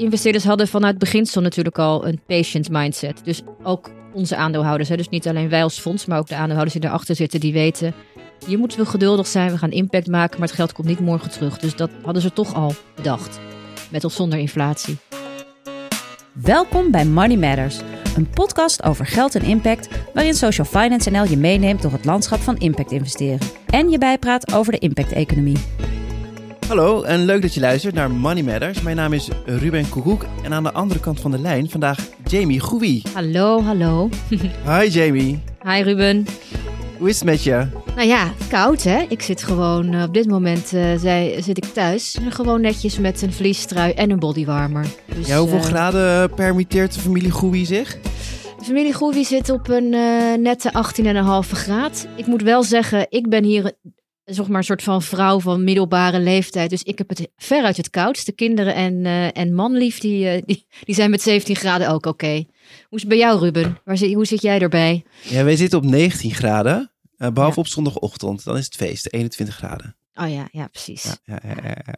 investeerders hadden vanuit beginsel natuurlijk al een patient mindset. Dus ook onze aandeelhouders. Hè. Dus niet alleen wij als fonds, maar ook de aandeelhouders die erachter zitten, die weten. Hier moeten we geduldig zijn, we gaan impact maken, maar het geld komt niet morgen terug. Dus dat hadden ze toch al bedacht. Met of zonder inflatie. Welkom bij Money Matters, een podcast over geld en impact, waarin Social Finance NL je meeneemt door het landschap van impact investeren. En je bijpraat over de impact-economie. Hallo en leuk dat je luistert naar Money Matters. Mijn naam is Ruben Koekoek en aan de andere kant van de lijn vandaag Jamie Goeie. Hallo, hallo. Hi Jamie. Hi Ruben. Hoe is het met je? Nou ja, koud hè. Ik zit gewoon, uh, op dit moment uh, zij, zit ik thuis. Gewoon netjes met een vliestrui en een bodywarmer. Dus, ja, hoeveel uh, graden permitteert de familie Goeie zich? De familie Goeie zit op een nette 18,5 graad. Ik moet wel zeggen, ik ben hier zeg maar een soort van vrouw van middelbare leeftijd. Dus ik heb het veruit het koudste. Kinderen en, uh, en manlief, die, uh, die, die zijn met 17 graden ook oké. Okay. Hoe is het bij jou, Ruben? Waar zit, hoe zit jij erbij? Ja, wij zitten op 19 graden. Uh, behalve ja. op zondagochtend. Dan is het feest, 21 graden. Oh ja, ja precies. Ja, ja, ja, ja, ja.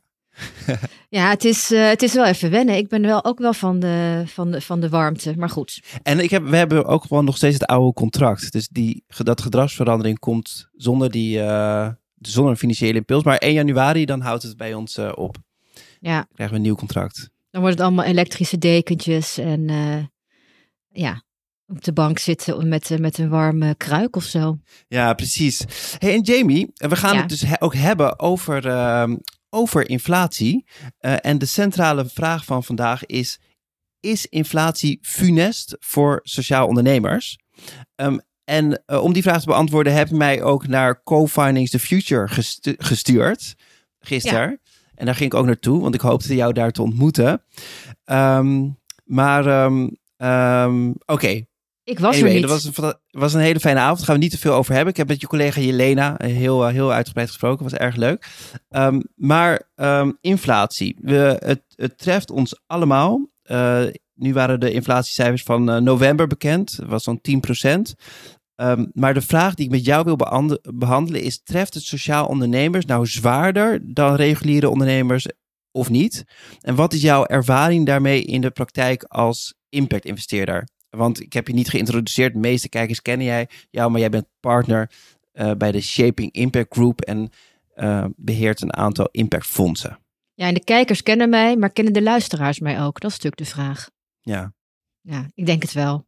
ja, het is, uh, het is wel even wennen. Ik ben wel ook wel van de, van de, van de warmte, maar goed. En ik heb, we hebben ook gewoon nog steeds het oude contract. Dus die, dat gedragsverandering komt zonder die, uh, zonder een financiële impuls. Maar 1 januari, dan houdt het bij ons uh, op. Ja. Dan krijgen we een nieuw contract. Dan wordt het allemaal elektrische dekentjes en ja, op de bank zitten met, met een warme kruik of zo. Ja, precies. Hey, en Jamie, we gaan ja. het dus ook hebben over, uh, over inflatie. En de centrale vraag van vandaag is: is inflatie funest voor sociaal ondernemers? Um, en uh, om die vraag te beantwoorden, heb je mij ook naar Co-Finance the Future gestu gestuurd gisteren. Ja. En daar ging ik ook naartoe, want ik hoopte jou daar te ontmoeten. Um, maar um, um, oké, okay. Ik was anyway, er niet. Het was, een, was een hele fijne avond. Daar gaan we niet te veel over hebben. Ik heb met je collega Jelena heel, heel uitgebreid gesproken. was erg leuk. Maar inflatie. We, het, het treft ons allemaal. Uh, nu waren de inflatiecijfers van uh, november bekend. Dat was zo'n 10%. Um, maar de vraag die ik met jou wil behandelen is: treft het sociaal ondernemers nou zwaarder dan reguliere ondernemers of niet? En wat is jouw ervaring daarmee in de praktijk als impact-investeerder? Want ik heb je niet geïntroduceerd. De meeste kijkers kennen jij jou, maar jij bent partner uh, bij de Shaping Impact Group en uh, beheert een aantal impactfondsen. Ja, en de kijkers kennen mij, maar kennen de luisteraars mij ook? Dat is natuurlijk de vraag. Ja. Ja, ik denk het wel.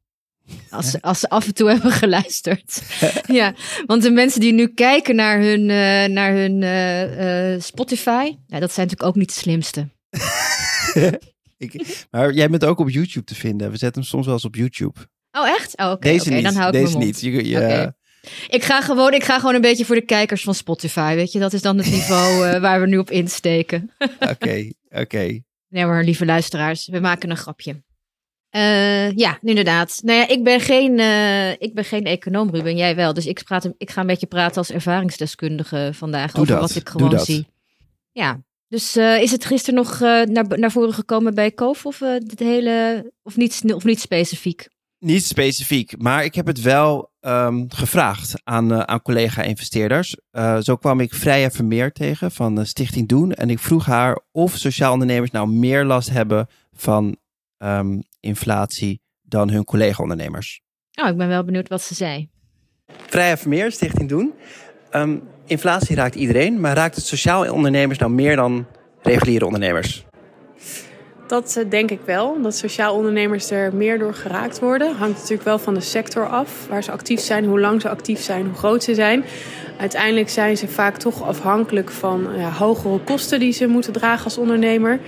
Als ze, als ze af en toe hebben geluisterd. ja, want de mensen die nu kijken naar hun, uh, naar hun uh, uh, Spotify, ja, dat zijn natuurlijk ook niet de slimste. ik, maar jij bent ook op YouTube te vinden. We zetten hem soms wel eens op YouTube. Oh, echt? Oh, oké. Okay, Deze okay, niet. Dan hou ik Deze niet. mond. Je, je, okay. Ik ga, gewoon, ik ga gewoon een beetje voor de kijkers van Spotify. Weet je, dat is dan het niveau waar we nu op insteken. Oké, oké. Nee, maar lieve luisteraars, we maken een grapje. Uh, ja, inderdaad. Nou ja, ik ben geen, uh, ik ben geen econoom, Ruben. Jij wel. Dus ik, praat, ik ga een beetje praten als ervaringsdeskundige vandaag. Doe over dat. wat ik gewoon Doe dat. zie. Ja. Dus uh, is het gisteren nog naar, naar voren gekomen bij Koof of, het hele, of, niet, of niet specifiek? Niet specifiek, maar ik heb het wel um, gevraagd aan, aan collega-investeerders. Zo kwam ik Freya Vermeer tegen van Stichting Doen. En ik vroeg haar of sociaal ondernemers nou meer last hebben van um, inflatie dan hun collega-ondernemers. Oh, ik ben wel benieuwd wat ze zei. Freya Vermeer, Stichting Doen. Um, inflatie raakt iedereen, maar raakt het sociaal ondernemers nou meer dan reguliere ondernemers? Dat uh, denk ik wel. Dat sociaal ondernemers er meer door geraakt worden. Hangt natuurlijk wel van de sector af. Waar ze actief zijn, hoe lang ze actief zijn, hoe groot ze zijn. Uiteindelijk zijn ze vaak toch afhankelijk van ja, hogere kosten die ze moeten dragen als ondernemer.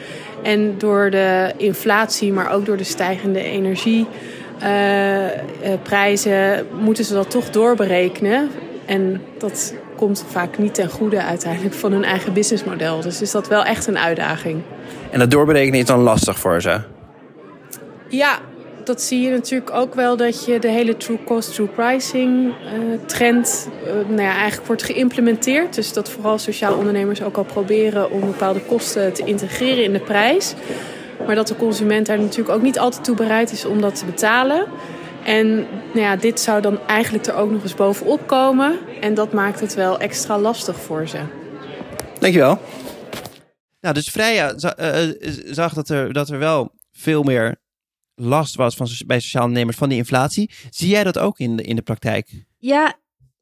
En door de inflatie, maar ook door de stijgende energieprijzen, uh, uh, moeten ze dat toch doorberekenen. En dat komt vaak niet ten goede uiteindelijk van hun eigen businessmodel. Dus is dat wel echt een uitdaging. En dat doorberekenen is dan lastig voor ze? Ja, dat zie je natuurlijk ook wel dat je de hele true cost, true pricing uh, trend uh, nou ja, eigenlijk wordt geïmplementeerd. Dus dat vooral sociaal ondernemers ook al proberen om bepaalde kosten te integreren in de prijs. Maar dat de consument daar natuurlijk ook niet altijd toe bereid is om dat te betalen. En nou ja, dit zou dan eigenlijk er ook nog eens bovenop komen. En dat maakt het wel extra lastig voor ze. Dankjewel. Nou, dus Freya zag dat er, dat er wel veel meer last was van, bij sociaal ondernemers van die inflatie. Zie jij dat ook in de, in de praktijk? Ja,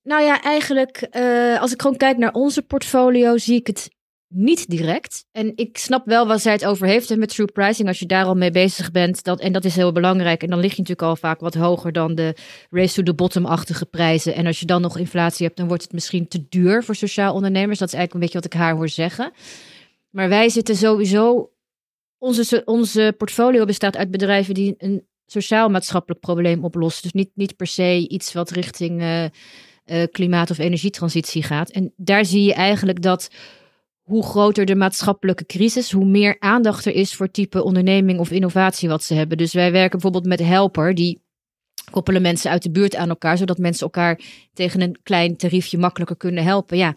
nou ja, eigenlijk uh, als ik gewoon kijk naar onze portfolio, zie ik het niet direct. En ik snap wel waar zij het over heeft en met true pricing. Als je daar al mee bezig bent, dat, en dat is heel belangrijk. En dan lig je natuurlijk al vaak wat hoger dan de race to the bottom-achtige prijzen. En als je dan nog inflatie hebt, dan wordt het misschien te duur voor sociaal ondernemers. Dat is eigenlijk een beetje wat ik haar hoor zeggen. Maar wij zitten sowieso. Onze, onze portfolio bestaat uit bedrijven die een sociaal-maatschappelijk probleem oplossen. Dus niet, niet per se iets wat richting uh, uh, klimaat- of energietransitie gaat. En daar zie je eigenlijk dat hoe groter de maatschappelijke crisis, hoe meer aandacht er is voor type onderneming of innovatie wat ze hebben. Dus wij werken bijvoorbeeld met Helper, die koppelen mensen uit de buurt aan elkaar, zodat mensen elkaar tegen een klein tariefje makkelijker kunnen helpen. Ja,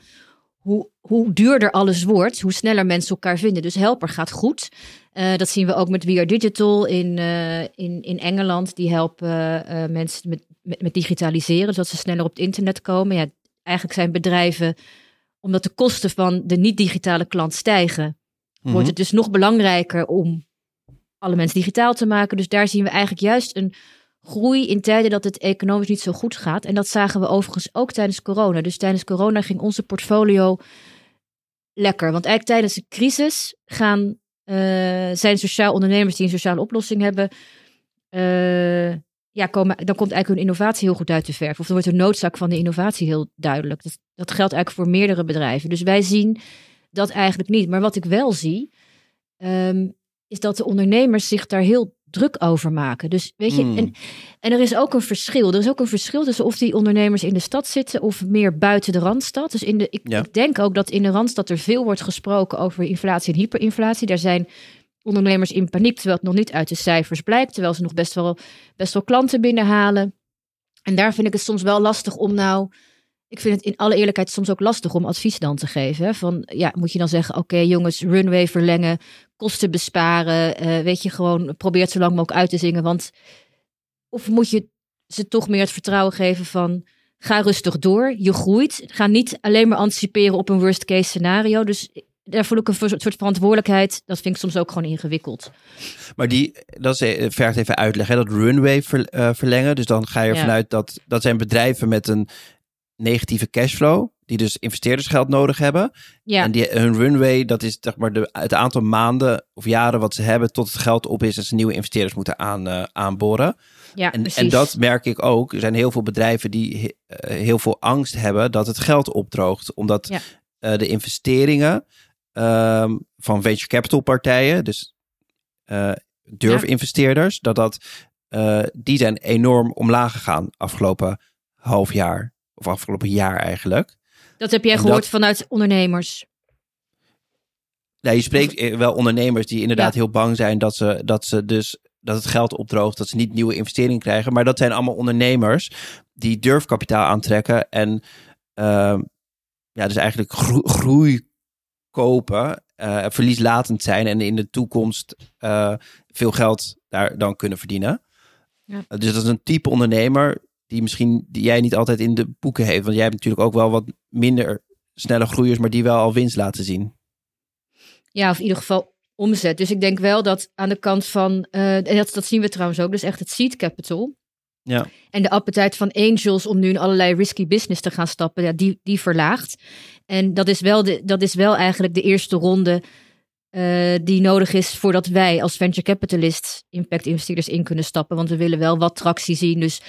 hoe, hoe duurder alles wordt, hoe sneller mensen elkaar vinden. Dus Helper gaat goed. Uh, dat zien we ook met We Are Digital in, uh, in, in Engeland. Die helpen uh, mensen met, met, met, digitaliseren, zodat ze sneller op het internet komen. Ja, eigenlijk zijn bedrijven omdat de kosten van de niet-digitale klant stijgen, wordt Mhm. het dus nog belangrijker om alle mensen digitaal te maken. Dus daar zien we eigenlijk juist een groei in tijden dat het economisch niet zo goed gaat. En dat zagen we overigens ook tijdens corona. Dus tijdens corona ging onze portfolio lekker. Want eigenlijk tijdens de crisis gaan, eh, zijn sociaal ondernemers die een sociale oplossing hebben. eh, ja, komen, dan komt eigenlijk hun innovatie heel goed uit de verf. Of dan wordt de noodzaak van de innovatie heel duidelijk. Dat, dat geldt eigenlijk voor meerdere bedrijven. Dus wij zien dat eigenlijk niet. Maar wat ik wel zie, ehm, is dat de ondernemers zich daar heel druk over maken. Dus weet je, Hmm. en, en er is ook een verschil. Er is ook een verschil tussen of die ondernemers in de stad zitten of meer buiten de randstad. Dus in de, ik, Ja. ik denk ook dat in de randstad er veel wordt gesproken over inflatie en hyperinflatie. Daar zijn ondernemers in paniek, terwijl het nog niet uit de cijfers blijkt. Terwijl ze nog best wel, best wel klanten binnenhalen. En daar vind ik het soms wel lastig om nou. Ik vind het in alle eerlijkheid soms ook lastig om advies dan te geven. Van ja, moet je dan zeggen: oké, jongens, runway verlengen, kosten besparen. eh, weet je, gewoon probeer het zo lang mogelijk uit te zingen. Want of moet je ze toch meer het vertrouwen geven van. Ga rustig door, je groeit. Ga niet alleen maar anticiperen op een worst case scenario. Dus daar voel ik een soort verantwoordelijkheid. Dat vind ik soms ook gewoon ingewikkeld. Maar die, dat is, eh, vergt even uitleg, hè? dat runway ver- eh, verlengen. Dus dan ga je Ja. ervan uit dat dat zijn bedrijven met een negatieve cashflow, die dus investeerdersgeld nodig hebben. Ja, En die, hun runway, dat is zeg maar de, het aantal maanden of jaren wat ze hebben tot het geld op is en ze nieuwe investeerders moeten aan, eh, aanboren. ja En, en dat merk ik ook. Er zijn heel veel bedrijven die he- heel veel angst hebben dat het geld opdroogt. Omdat Ja. de investeringen ehm, van venture capital partijen, dus eh durfinvesteerders, dat dat, eh, die zijn enorm omlaag gegaan afgelopen half jaar. Of afgelopen jaar eigenlijk. Dat heb jij En gehoord dat- vanuit ondernemers. Nou, je spreekt eh, wel ondernemers die inderdaad Ja. heel bang zijn dat ze, dat ze dus dat het geld opdroogt, dat ze niet nieuwe investeringen krijgen. Maar dat zijn allemaal ondernemers die durfkapitaal aantrekken en ehm, ja, dus eigenlijk gro- groei kopen, eh, verlieslatend zijn en in de toekomst eh, veel geld daar dan kunnen verdienen. Ja. Eh, dus dat is een type ondernemer die misschien die jij niet altijd in de boeken heeft, want jij hebt natuurlijk ook wel wat minder snelle groeiers, maar die wel al winst laten zien. Ja, of in ieder geval omzet. Dus ik denk wel dat aan de kant van, eh, en dat, dat zien we trouwens ook, dus echt het seed capital. Ja. En de appetijt van angels om nu in allerlei risky business te gaan stappen, ja, die, die verlaagt. En dat is wel, de, dat is wel eigenlijk de eerste ronde eh, die nodig is voordat wij als venture capitalist impact investeerders in kunnen stappen. Want we willen wel wat tractie zien. Dus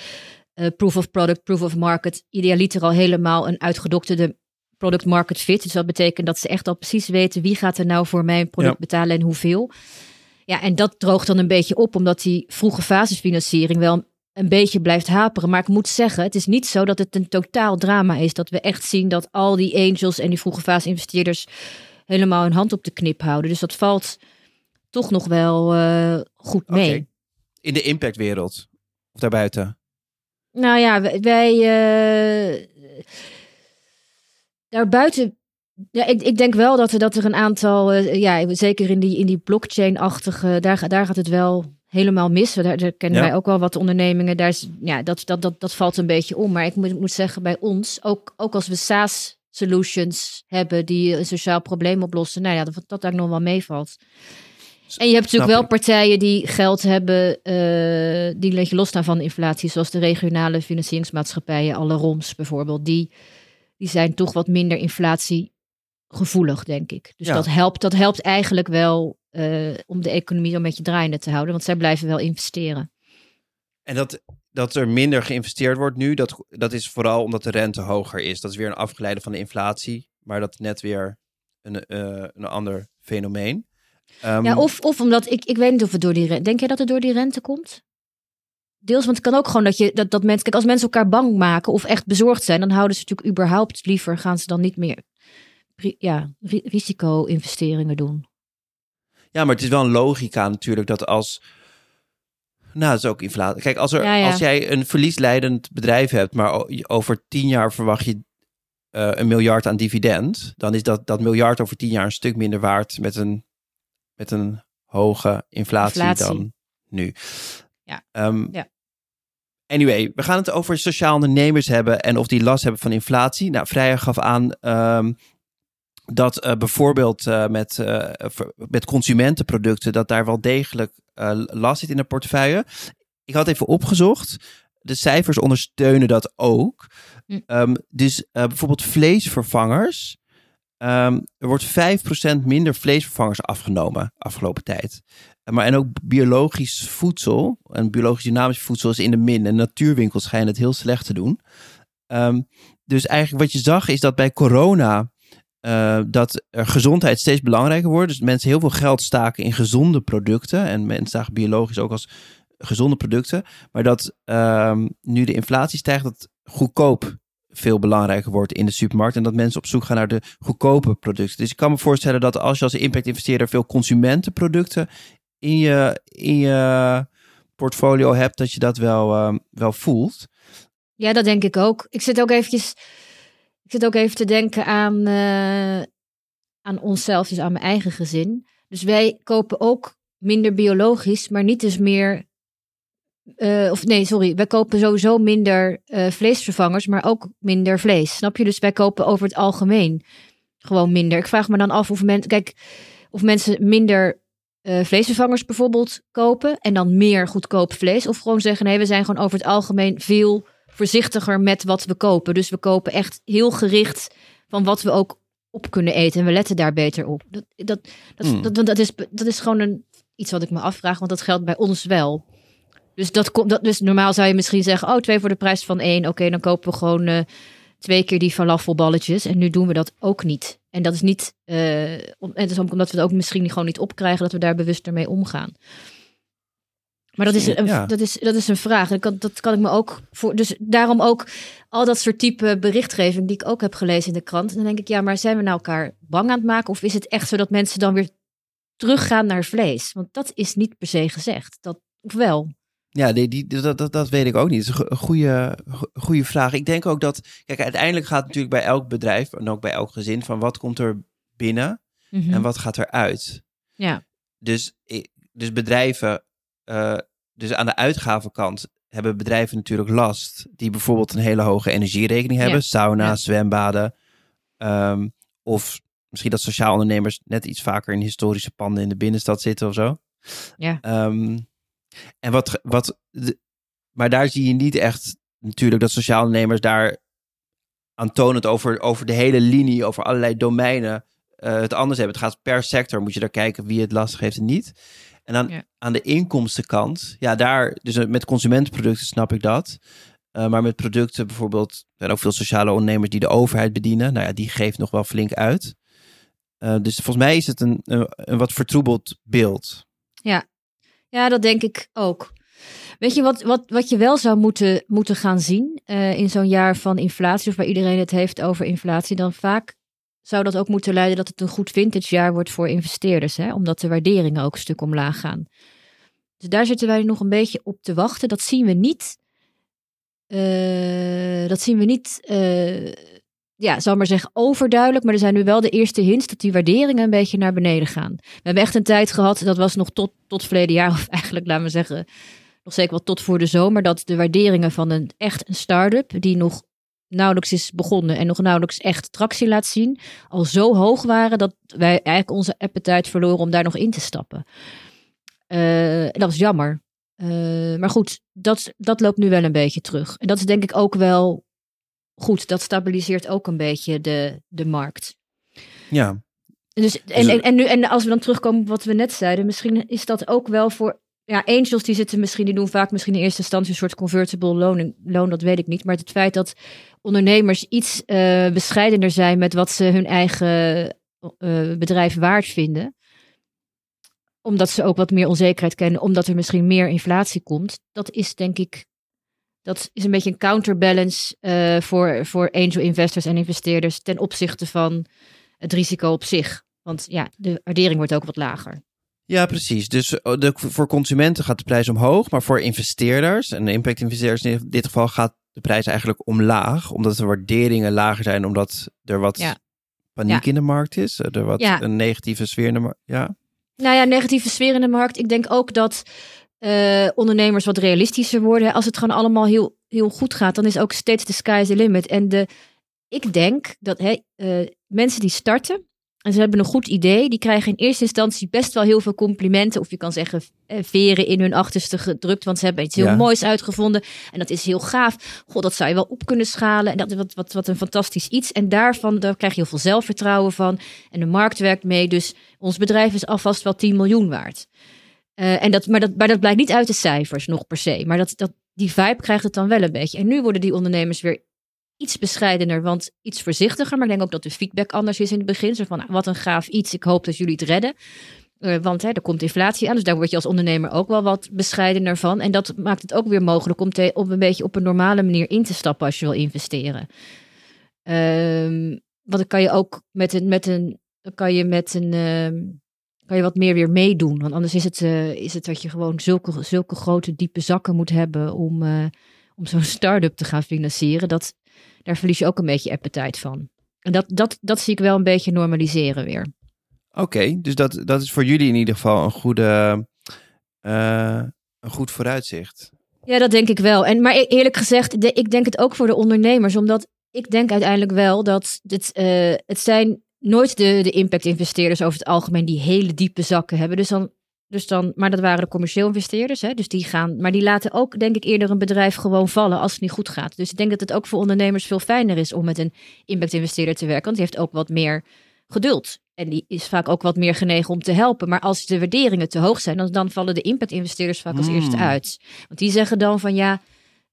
eh, proof of product, proof of market. Idealiter al helemaal een uitgedokterde product market fit. Dus dat betekent dat ze echt al precies weten wie gaat er nou voor mijn product Ja. betalen en hoeveel. Ja, en dat droogt dan een beetje op, omdat die vroege fasesfinanciering wel een beetje blijft haperen. Maar ik moet zeggen, het is niet zo dat het een totaal drama is. Dat we echt zien dat al die angels en die vroege fase investeerders helemaal hun hand op de knip houden. Dus dat valt toch nog wel eh, goed mee. In de impactwereld. Of daarbuiten. Nou ja, wij. wij, eh, daarbuiten. Ja, ik, ik denk wel dat er, dat er een aantal. eh, ja, zeker in die, in die blockchain-achtige. Daar, daar gaat het wel helemaal mis. Daar, daar kennen Ja. wij ook wel wat ondernemingen. Daar is, ja, dat, dat, dat, dat valt een beetje om. Maar ik moet, moet zeggen, bij ons, ook, ook als we SaaS solutions hebben die een sociaal probleem oplossen. Nou ja, dat, dat daar nog wel meevalt. En je hebt natuurlijk wel partijen die geld hebben, eh, die een beetje losstaan van de inflatie, zoals de regionale financieringsmaatschappijen, alle ROMs bijvoorbeeld. Die, die zijn toch wat minder inflatiegevoelig, denk ik. Dus Ja. dat, helpt, dat helpt eigenlijk wel eh, om de economie een beetje draaiende te houden, want zij blijven wel investeren. En dat, dat er minder geïnvesteerd wordt nu, dat, dat is vooral omdat de rente hoger is. Dat is weer een afgeleide van de inflatie, maar dat is net weer een, eh, een ander fenomeen. Ehm, Ja, of, of omdat ik, ik weet niet of het door die rente. Denk jij dat het door die rente komt? Deels, want het kan ook gewoon dat je dat, dat mensen. Kijk, als mensen elkaar bang maken of echt bezorgd zijn, dan houden ze natuurlijk überhaupt liever, gaan ze dan niet meer ja, ri- risico-investeringen doen. Ja, maar het is wel een logica natuurlijk dat als. Nou, dat is ook inflatie. Kijk, als, er, Ja, ja. als jij een verliesleidend bedrijf hebt, maar over tien jaar verwacht je eh, een miljard aan dividend, dan is dat, dat miljard over tien jaar een stuk minder waard met een, met een hoge inflatie, Inflatie. dan nu. Ja. Ehm, Ja. Anyway, we gaan het over sociaal ondernemers hebben en of die last hebben van inflatie. Nou, Vrijer gaf aan ehm, dat eh, bijvoorbeeld eh, met, eh, met consumentenproducten, dat daar wel degelijk last zit in de portefeuille. Ik had even opgezocht. De cijfers ondersteunen dat ook. Hm. Ehm, dus bijvoorbeeld vleesvervangers. Ehm, er wordt 5% minder vleesvervangers afgenomen afgelopen tijd. Maar en ook biologisch voedsel en biologisch dynamisch voedsel is in de min. En natuurwinkels schijnen het heel slecht te doen. Ehm, dus eigenlijk wat je zag is dat bij corona eh, dat er gezondheid steeds belangrijker wordt. Dus mensen heel veel geld staken in gezonde producten. En mensen zagen biologisch ook als gezonde producten. Maar dat ehm, nu de inflatie stijgt, dat goedkoop veel belangrijker wordt in de supermarkt. En dat mensen op zoek gaan naar de goedkope producten. Dus ik kan me voorstellen dat als je als impact-investeerder veel consumentenproducten in je, in je portfolio hebt, dat je dat wel, ehm, wel voelt. Ja, dat denk ik ook. Ik zit ook eventjes. Ik zit ook even te denken aan, eh, aan onszelf, dus aan mijn eigen gezin. Dus wij kopen ook minder biologisch, maar niet dus meer. eh, of nee, sorry. Wij kopen sowieso minder eh, vleesvervangers, maar ook minder vlees. Snap je? Dus wij kopen over het algemeen gewoon minder. Ik vraag me dan af of, men, kijk, of mensen minder vleesvervangers bijvoorbeeld kopen en dan meer goedkoop vlees. Of gewoon zeggen: nee, we zijn gewoon over het algemeen veel voorzichtiger met wat we kopen. Dus we kopen echt heel gericht van wat we ook op kunnen eten. En we letten daar beter op. Dat, dat, dat, Hmm. dat, dat, is, dat is gewoon een, iets wat ik me afvraag, want dat geldt bij ons wel. Dus, dat, komt dat, dus normaal zou je misschien zeggen, oh, twee voor de prijs van één. Oké, dan kopen we gewoon eh, twee keer die falafelballetjes. En nu doen we dat ook niet. En dat is niet, eh, om, en het is ook omdat we het ook misschien gewoon niet opkrijgen, dat we daar bewuster mee omgaan. Maar dat is, een, Ja. dat is, dat is een vraag. Dat kan, dat kan ik me ook voor. Dus daarom ook al dat soort type berichtgeving die ik ook heb gelezen in de krant. En dan denk ik, ja, maar zijn we nou elkaar bang aan het maken? Of is het echt zo dat mensen dan weer teruggaan naar vlees? Want dat is niet per se gezegd. Dat, of wel? Ja, die, die, dat, dat, dat weet ik ook niet. Dat is een go- goede, go- goede vraag. Ik denk ook dat, kijk, uiteindelijk gaat het natuurlijk bij elk bedrijf en ook bij elk gezin van wat komt er binnen Mhm. en wat gaat er uit. Ja. Dus, dus bedrijven, eh, dus aan de uitgavenkant hebben bedrijven natuurlijk last die bijvoorbeeld een hele hoge energierekening hebben, Ja. sauna, Ja. zwembaden, ehm, of misschien dat sociaal ondernemers net iets vaker in historische panden in de binnenstad zitten of zo. Ja. Ehm, en wat, wat, de- maar daar zie je niet echt natuurlijk dat sociaal ondernemers daar aantonend over, over de hele linie, over allerlei domeinen eh, het anders hebben. Het gaat per sector, moet je daar kijken wie het lastig heeft en niet. En dan Ja. aan de inkomstenkant, ja, daar, dus met consumentenproducten snap ik dat. Eh, maar met producten bijvoorbeeld, er zijn ook veel sociale ondernemers die de overheid bedienen. Nou ja, die geeft nog wel flink uit. Eh, dus volgens mij is het een, een, een wat vertroebeld beeld. Ja, dat denk ik ook. Weet je wat, wat, wat je wel zou moeten, moeten gaan zien eh, in zo'n jaar van inflatie, of waar iedereen het heeft over inflatie, dan vaak zou dat ook moeten leiden dat het een goed vintage jaar wordt voor investeerders, hè? omdat de waarderingen ook een stuk omlaag gaan. Dus daar zitten wij nog een beetje op te wachten. Dat zien we niet. eh, dat zien we niet, eh, ja, zal maar zeggen, overduidelijk. Maar er zijn nu wel de eerste hints dat die waarderingen een beetje naar beneden gaan. We hebben echt een tijd gehad, dat was nog tot, tot verleden jaar, of eigenlijk laten we zeggen, nog zeker wel tot voor de zomer, dat de waarderingen van een echt een start-up, die nog nauwelijks is begonnen en nog nauwelijks echt tractie laat zien, al zo hoog waren dat wij eigenlijk onze appetite verloren om daar nog in te stappen. Uh, dat was jammer. Uh, maar goed, dat, dat loopt nu wel een beetje terug. En dat is denk ik ook wel goed. Dat stabiliseert ook een beetje de, de markt. Ja. Dus, en, en, en, nu, en als we dan terugkomen op wat we net zeiden, misschien is dat ook wel voor. Ja, angels die zitten misschien, die doen vaak misschien in eerste instantie een soort convertible loan, loan dat weet ik niet. Maar het feit dat ondernemers iets uh, bescheidener zijn met wat ze hun eigen uh, bedrijf waard vinden omdat ze ook wat meer onzekerheid kennen, omdat er misschien meer inflatie komt. Dat is denk ik, dat is een beetje een counterbalance uh, voor, voor angel investors en investeerders ten opzichte van het risico op zich. Want ja, de waardering wordt ook wat lager. Ja, precies. Dus oh, de, voor consumenten gaat de prijs omhoog, maar voor investeerders en impact-investeerders in dit geval gaat de prijs eigenlijk omlaag, omdat de waarderingen lager zijn, omdat er wat ja. paniek in de markt is, er wat ja. een negatieve sfeer in de markt. Ja. Nou ja, negatieve sfeer in de markt. Ik denk ook dat uh, ondernemers wat realistischer worden. Als het gewoon allemaal heel, heel goed gaat, dan is ook steeds de sky is the limit. En de, ik denk dat uh, mensen die starten, en ze hebben een goed idee. Die krijgen in eerste instantie best wel heel veel complimenten. Of je kan zeggen eh, veren in hun achterste gedrukt. Want ze hebben iets heel moois uitgevonden. En dat is heel gaaf. God, dat zou je wel op kunnen schalen. En dat is wat, wat, wat een fantastisch iets. En daarvan daar krijg je heel veel zelfvertrouwen van. En de markt werkt mee. Dus ons bedrijf is alvast wel 10 miljoen waard. Uh, en dat, maar, dat, maar dat blijkt niet uit de cijfers nog per se. Maar dat, dat, die vibe krijgt het dan wel een beetje. En nu worden die ondernemers weer iets bescheidener, want iets voorzichtiger. Maar ik denk ook dat de feedback anders is in het begin. Zo van, wat een gaaf iets, ik hoop dat jullie het redden. Uh, want hè, er komt inflatie aan, dus daar word je als ondernemer ook wel wat bescheidener van. En dat maakt het ook weer mogelijk om te, een beetje op een normale manier in te stappen als je wil investeren. Um, want dan kan je ook met een, met een, kan je met een, um, kan je wat meer weer meedoen. Want anders is het, uh, is het dat je gewoon zulke, zulke grote diepe zakken moet hebben om, uh, om zo'n start-up te gaan financieren. Dat, daar verlies je ook een beetje appetite van. En dat, dat, dat zie ik wel een beetje normaliseren weer. Oké, dus dat, dat is voor jullie in ieder geval een, goede, uh, een goed vooruitzicht. Ja, dat denk ik wel. En, maar e-, eerlijk gezegd, de, ik denk het ook voor de ondernemers. Omdat ik denk uiteindelijk wel dat het, uh, het zijn nooit de, de impact-investeerders over het algemeen die hele diepe zakken hebben. Dus dan dus dan, maar dat waren de commercieel investeerders. Hè? Dus die gaan, maar die laten ook, denk ik, eerder een bedrijf gewoon vallen als het niet goed gaat. Dus ik denk dat het ook voor ondernemers veel fijner is om met een impact-investeerder te werken. Want die heeft ook wat meer geduld. En die is vaak ook wat meer genegen om te helpen. Maar als de waarderingen te hoog zijn, dan, dan vallen de impact-investeerders vaak als hmm. eerste uit. Want die zeggen dan van ja,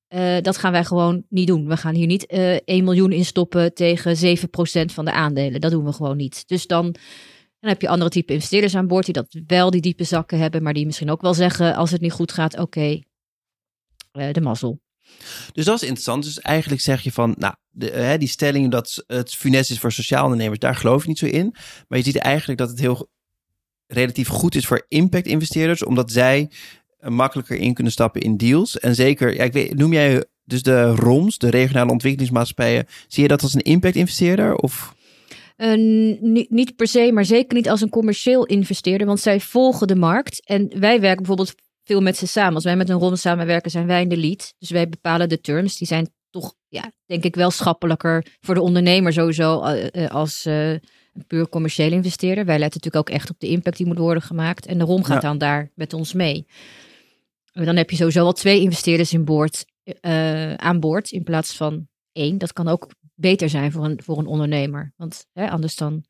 uh, dat gaan wij gewoon niet doen. We gaan hier niet uh, eh, 1 miljoen in stoppen tegen 7% van de aandelen. Dat doen we gewoon niet. Dus dan dan heb je andere type investeerders aan boord die dat wel die diepe zakken hebben, maar die misschien ook wel zeggen als het niet goed gaat, oké, uh, de mazzel. Dus dat is interessant. Dus eigenlijk zeg je van, nou, de, hè, die stelling dat het funest is voor sociaal ondernemers, daar geloof ik niet zo in. Maar je ziet eigenlijk dat het heel relatief goed is voor impact investeerders, omdat zij makkelijker in kunnen stappen in deals. En zeker, ja, ik weet, noem jij dus de ROMs, de regionale ontwikkelingsmaatschappijen, zie je dat als een impact investeerder? Of? Uh, niet, niet per se, maar zeker niet als een commercieel investeerder, want zij volgen de markt. En wij werken bijvoorbeeld veel met ze samen. Als wij met een ronde samenwerken, zijn wij in de lead. Dus wij bepalen de terms. Die zijn toch, ja, denk ik wel schappelijker voor de ondernemer sowieso uh, als uh, een puur commercieel investeerder. Wij letten natuurlijk ook echt op de impact die moet worden gemaakt. En de ROM gaat dan daar met ons mee. En dan heb je sowieso al twee investeerders in boord, aan boord in plaats van één. Dat kan ook beter zijn voor een, voor een ondernemer. Want hè, anders dan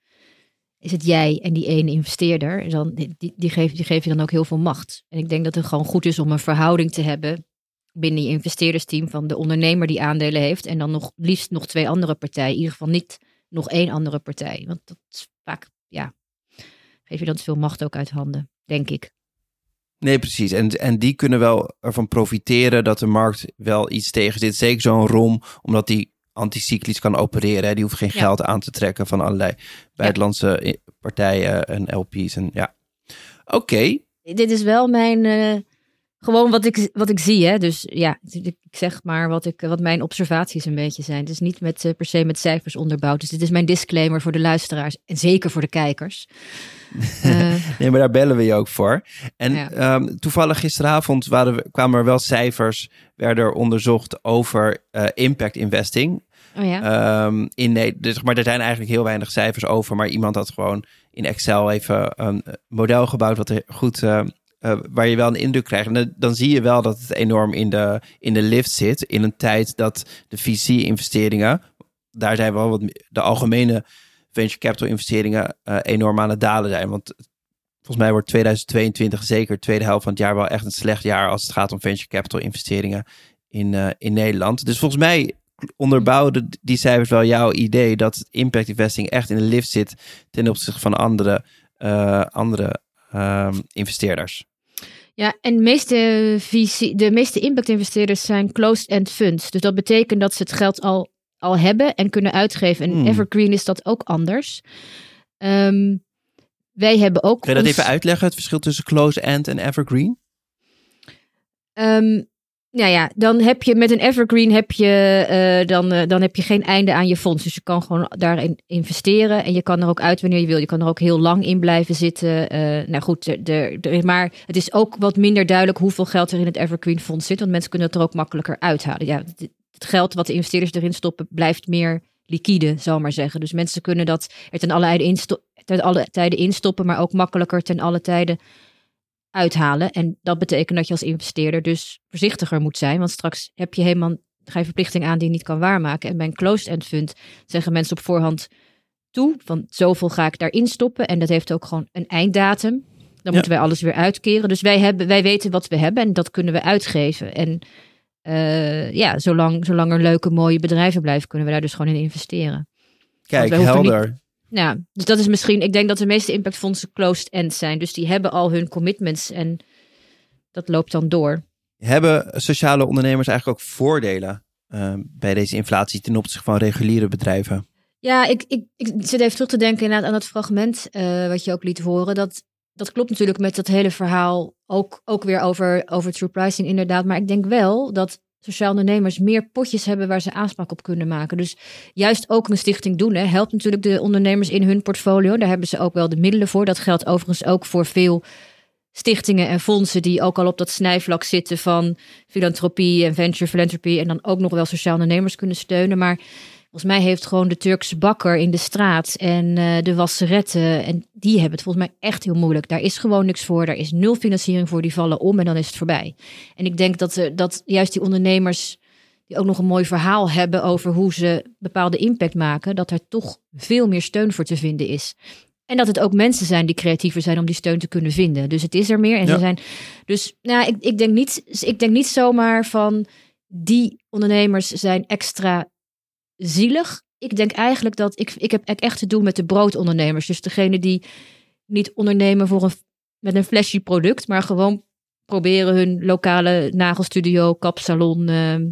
is het jij en die ene investeerder. En dan, die, die, geef, die geef je dan ook heel veel macht. En ik denk dat het gewoon goed is om een verhouding te hebben binnen je investeerdersteam van de ondernemer die aandelen heeft. En dan nog liefst nog twee andere partijen. In ieder geval niet nog één andere partij. Want dat is vaak, ja, geef je dan te veel macht ook uit handen, denk ik. Nee, precies. En, en die kunnen wel ervan profiteren dat de markt wel iets tegen zit. Zeker zo'n ROM, omdat die anticyclisch kan opereren. Hè. Die hoeft geen geld aan te trekken van allerlei buitenlandse partijen en LP's. En ja, oké. Dit is wel mijn uh, gewoon wat ik, wat ik zie. Hè. Dus ja, ik zeg maar wat, ik, wat mijn observaties een beetje zijn. Het is niet met, uh, per se met cijfers onderbouwd. Dus dit is mijn disclaimer voor de luisteraars en zeker voor de kijkers. Uh, nee, maar daar bellen we je ook voor. En ja. um, toevallig gisteravond waren we, kwamen er wel cijfers, werden er onderzocht over uh, impact investing. Oh ja. Ehm, in, nee, dus, maar er zijn eigenlijk heel weinig cijfers over. Maar iemand had gewoon in Excel even een model gebouwd wat er goed, uh, waar je wel een indruk krijgt. En dan, zie je wel dat het enorm in de, in de lift zit. In een tijd dat de VC-investeringen, daar zijn wel wat de algemene venture capital investeringen uh, enorm aan het dalen zijn. Want volgens mij wordt 2022 zeker tweede helft van het jaar wel echt een slecht jaar als het gaat om venture capital investeringen in, in Nederland. Dus volgens mij onderbouwden die cijfers wel jouw idee dat impact investing echt in de lift zit ten opzichte van andere, uh, andere um, investeerders. Ja, en de meeste, VC, de meeste impact investeerders zijn closed-end funds. Dus dat betekent dat ze het geld al, al hebben en kunnen uitgeven. En Hmm. Evergreen is dat ook anders. Ehm, wij hebben ook. Kun je dat ons- even uitleggen, het verschil tussen close-end en evergreen? Ehm, nou ja, dan heb je met een evergreen heb je, eh, dan, eh, dan heb je geen einde aan je fonds. Dus je kan gewoon daarin investeren en je kan er ook uit wanneer je wil. Je kan er ook heel lang in blijven zitten. Eh, nou goed, maar het is ook wat minder duidelijk hoeveel geld er in het evergreen fonds zit. Want mensen kunnen het er ook makkelijker uithalen. Ja, het- geld wat de investeerders erin stoppen blijft meer liquide, zal maar zeggen. Dus mensen kunnen dat er ten alle, tijde insto- ten alle tijden instoppen, maar ook makkelijker ten alle tijden uithalen. En dat betekent dat je als investeerder dus voorzichtiger moet zijn. Want straks heb je helemaal ga je verplichting aan die je niet kan waarmaken. En bij een closed-end fund zeggen mensen op voorhand toe. Van zoveel ga ik daarin stoppen. En dat heeft ook gewoon een einddatum. Dan moeten wij alles weer uitkeren. Dus wij, hebben, wij weten wat we hebben en dat kunnen we uitgeven. En eh, ja, zolang, zolang er leuke, mooie bedrijven blijven, kunnen we daar dus gewoon in investeren. Kijk, niet- helder. Ja, dus dat is misschien, ik denk dat de meeste impactfondsen closed end zijn. Dus die hebben al hun commitments en dat loopt dan door. Hebben sociale ondernemers eigenlijk ook voordelen eh, bij deze inflatie ten opzichte van reguliere bedrijven? Ja, ik, ik, ik zit even terug te denken inderdaad aan dat fragment eh, wat je ook liet horen. Dat, dat klopt natuurlijk met dat hele verhaal ook, ook weer over, over true pricing inderdaad. Maar ik denk wel dat sociaal ondernemers meer potjes hebben waar ze aanspraak op kunnen maken. Dus juist ook een stichting doen hè, helpt natuurlijk de ondernemers in hun portfolio. Daar hebben ze ook wel de middelen voor. Dat geldt overigens ook voor veel stichtingen en fondsen die ook al op dat snijvlak zitten van filantropie en venture philanthropy en dan ook nog wel sociaal ondernemers kunnen steunen. Maar volgens mij heeft gewoon de Turkse bakker in de straat en eh, de wasseretten en die hebben het volgens mij echt heel moeilijk. Daar is gewoon niks voor, daar is nul financiering voor, die vallen om en dan is het voorbij. En ik denk dat, er, dat juist die ondernemers die ook nog een mooi verhaal hebben over hoe ze bepaalde impact maken, dat er toch veel meer steun voor te vinden is. En dat het ook mensen zijn die creatiever zijn om die steun te kunnen vinden. Dus het is er meer. En Ja. ze zijn. Dus nou, ik, ik, denk niet, ik denk niet zomaar van die ondernemers zijn extra zielig. Ik denk eigenlijk dat ik, ik heb echt te doen met de broodondernemers. Dus degene die niet ondernemen voor een, met een flashy product, maar gewoon proberen hun lokale nagelstudio, kapsalon, ehm,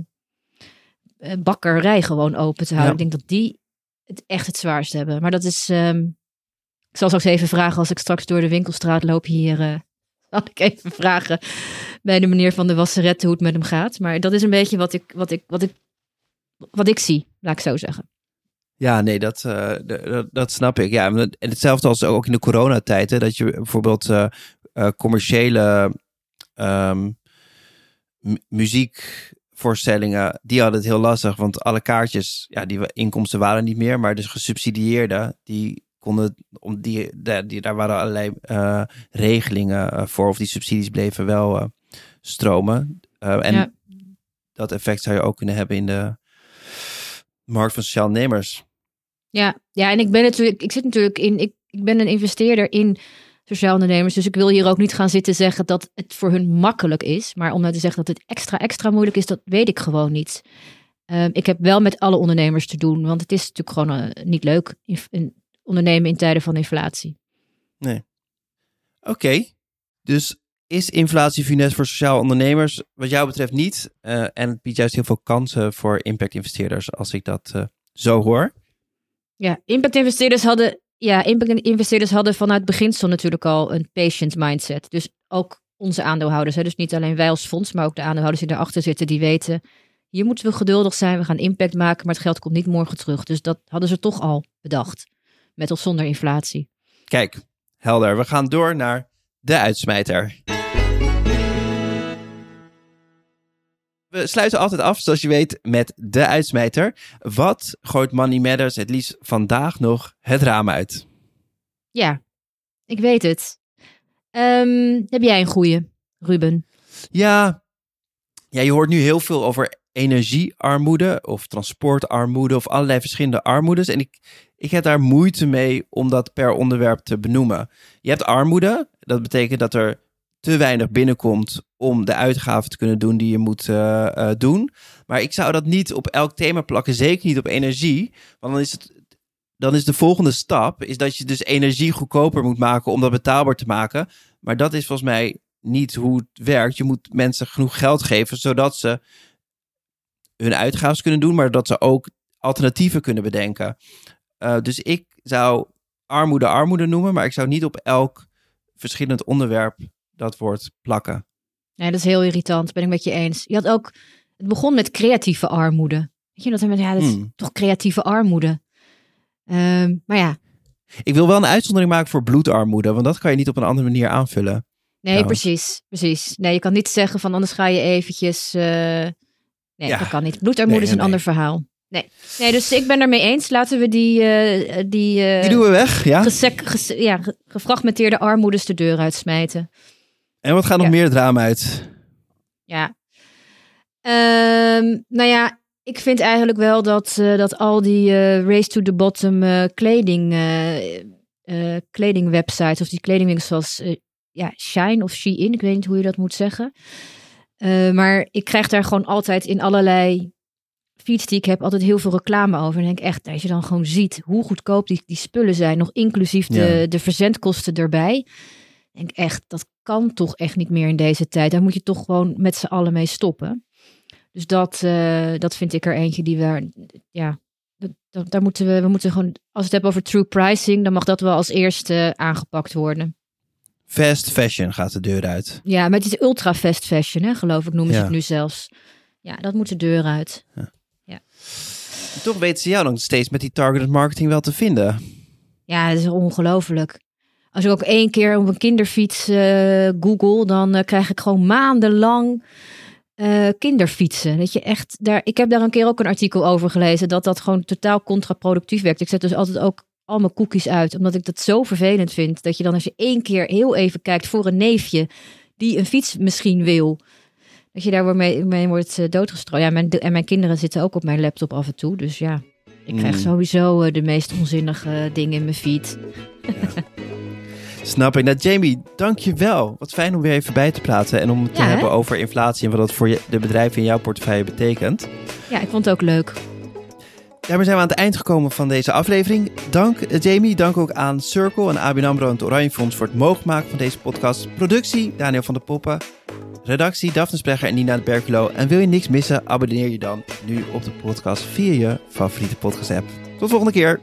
eh, bakkerij gewoon open te houden. Ja. Ik denk dat die het echt het zwaarst hebben. Maar dat is. ehm, ik zal straks even vragen als ik straks door de winkelstraat loop hier. eh zal ik even vragen bij de meneer van de wasserette hoe het met hem gaat. Maar dat is een beetje wat ik, wat ik, wat ik, wat ik zie, laat ik zo zeggen. Ja, nee, dat, eh, dat, dat snap ik. Ja, en hetzelfde als ook in de coronatijd. hè, Dat je bijvoorbeeld eh, eh, commerciële ehm, mu- muziekvoorstellingen, die hadden het heel lastig. Want alle kaartjes, ja, die inkomsten waren niet meer. Maar dus gesubsidieerden, die konden, om die, daar- die, daar waren allerlei regelingen voor. Of die subsidies bleven wel stromen. En Ja. dat effect zou je ook kunnen hebben in de markt van sociaal nemers. Ja, ja, en ik ben natuurlijk, ik zit natuurlijk in, ik, ik ben een investeerder in sociaal ondernemers. Dus ik wil hier ook niet gaan zitten zeggen dat het voor hun makkelijk is. Maar om nou te zeggen dat het extra, extra moeilijk is, dat weet ik gewoon niet. Ehm, ik heb wel met alle ondernemers te doen, want het is natuurlijk gewoon eh, niet leuk in, in- ondernemen in tijden van inflatie. Oké, dus is inflatie funest voor sociaal ondernemers? Wat jou betreft niet. Eh, en het biedt juist heel veel kansen voor impact-investeerders, als ik dat eh, zo hoor. Ja, impact-investeerders hadden, ja, impact-investeerders hadden vanuit beginsel natuurlijk al een patient mindset. Dus ook onze aandeelhouders. Hè? Dus niet alleen wij als fonds, maar ook de aandeelhouders die erachter zitten, die weten, hier moeten we geduldig zijn, we gaan impact maken, maar het geld komt niet morgen terug. Dus dat hadden ze toch al bedacht, met of zonder inflatie. Kijk, helder. We gaan door naar de uitsmijter. We sluiten altijd af, zoals je weet, met de uitsmijter. Wat gooit Money Matters het liefst vandaag nog het raam uit? Ja, ik weet het. Ehm, heb jij een goeie, Ruben? Ja, ja, je hoort nu heel veel over energiearmoede of transportarmoede of allerlei verschillende armoedes. En ik, ik heb daar moeite mee om dat per onderwerp te benoemen. Je hebt armoede, dat betekent dat er te weinig binnenkomt om de uitgaven te kunnen doen die je moet uh, uh, doen. Maar ik zou dat niet op elk thema plakken, zeker niet op energie. Want dan is het. Dan is de volgende stap is dat je dus energie goedkoper moet maken om dat betaalbaar te maken. Maar dat is volgens mij niet hoe het werkt. Je moet mensen genoeg geld geven zodat ze hun uitgaven kunnen doen, maar dat ze ook alternatieven kunnen bedenken. Uh, dus ik zou armoede armoede noemen, maar ik zou niet op elk verschillend onderwerp dat woord plakken. Nee, dat is heel irritant, ben ik met je eens. Je had ook, het begon met creatieve armoede. Weet je, dat, ja, dat is hmm. toch creatieve armoede. Um, maar ja. Ik wil wel een uitzondering maken voor bloedarmoede, want dat kan je niet op een andere manier aanvullen. Nee, precies, precies. Nee, je kan niet zeggen van anders ga je eventjes... Uh, nee, ja. dat kan niet. Bloedarmoede nee, is een nee. ander verhaal. Nee. nee, dus ik ben ermee eens. Laten we die... Uh, die, uh, die doen we weg, ja? Gesek, ges, ja, gefragmenteerde armoedes de deur uitsmijten. En wat gaat nog ja. meer raam uit? Ja. Um, nou ja, ik vind eigenlijk wel dat, uh, dat al die uh, race to the bottom uh, kleding, kledingwebsites of die kledingwinkels zoals ja, Shine of Shein, ik weet niet hoe je dat moet zeggen. maar ik krijg daar gewoon altijd in allerlei feeds die ik heb altijd heel veel reclame over. En denk echt, als je dan gewoon ziet hoe goedkoop die, die spullen zijn, nog inclusief de, ja. de verzendkosten erbij. Denk echt, dat kan toch echt niet meer in deze tijd. Daar moet je toch gewoon met z'n allen mee stoppen. Dus dat, uh, dat vind ik er eentje die we, ja, dat, daar moeten we, we moeten gewoon, als we het hebben over true pricing, dan mag dat wel als eerste aangepakt worden. Fast fashion gaat de deur uit. Ja, maar het is ultra fast fashion, hè, geloof ik, noemen ja. ze het nu zelfs. Ja, dat moet de deur uit. Ja. ja. Toch weten ze jou nog steeds met die targeted marketing wel te vinden. Ja, dat is ongelooflijk. Als ik ook één keer op een kinderfiets uh, google, dan uh, krijg ik gewoon maandenlang uh, kinderfietsen. Dat je echt daar. Ik heb daar een keer ook een artikel over gelezen dat dat gewoon totaal contraproductief werkt. Ik zet dus altijd ook al mijn cookies uit, omdat ik dat zo vervelend vind. Dat je dan als je één keer heel even kijkt voor een neefje die een fiets misschien wil, dat je daar mee, wordt doodgestrooid. Ja, mijn, en mijn kinderen zitten ook op mijn laptop af en toe, dus ja. Ik krijg mm. sowieso uh, de meest onzinnige dingen in mijn feed. Ja. Snap ik. Nou, Jamie, dank je wel. Wat fijn om weer even bij te praten en om het ja, te hebben over inflatie en wat dat voor je, de bedrijven in jouw portefeuille betekent. Ja, ik vond het ook leuk. Daarmee zijn we aan het eind gekomen van deze aflevering. Dank Jamie, dank ook aan Circle en ABN AMRO en het Oranje Fonds voor het mogelijk maken van deze podcast. Productie, Daniel van der Poppen. Redactie, Daphne Sprecher en Nina de Berkelo. En wil je niks missen, abonneer je dan nu op de podcast via je favoriete podcast app. Tot de volgende keer.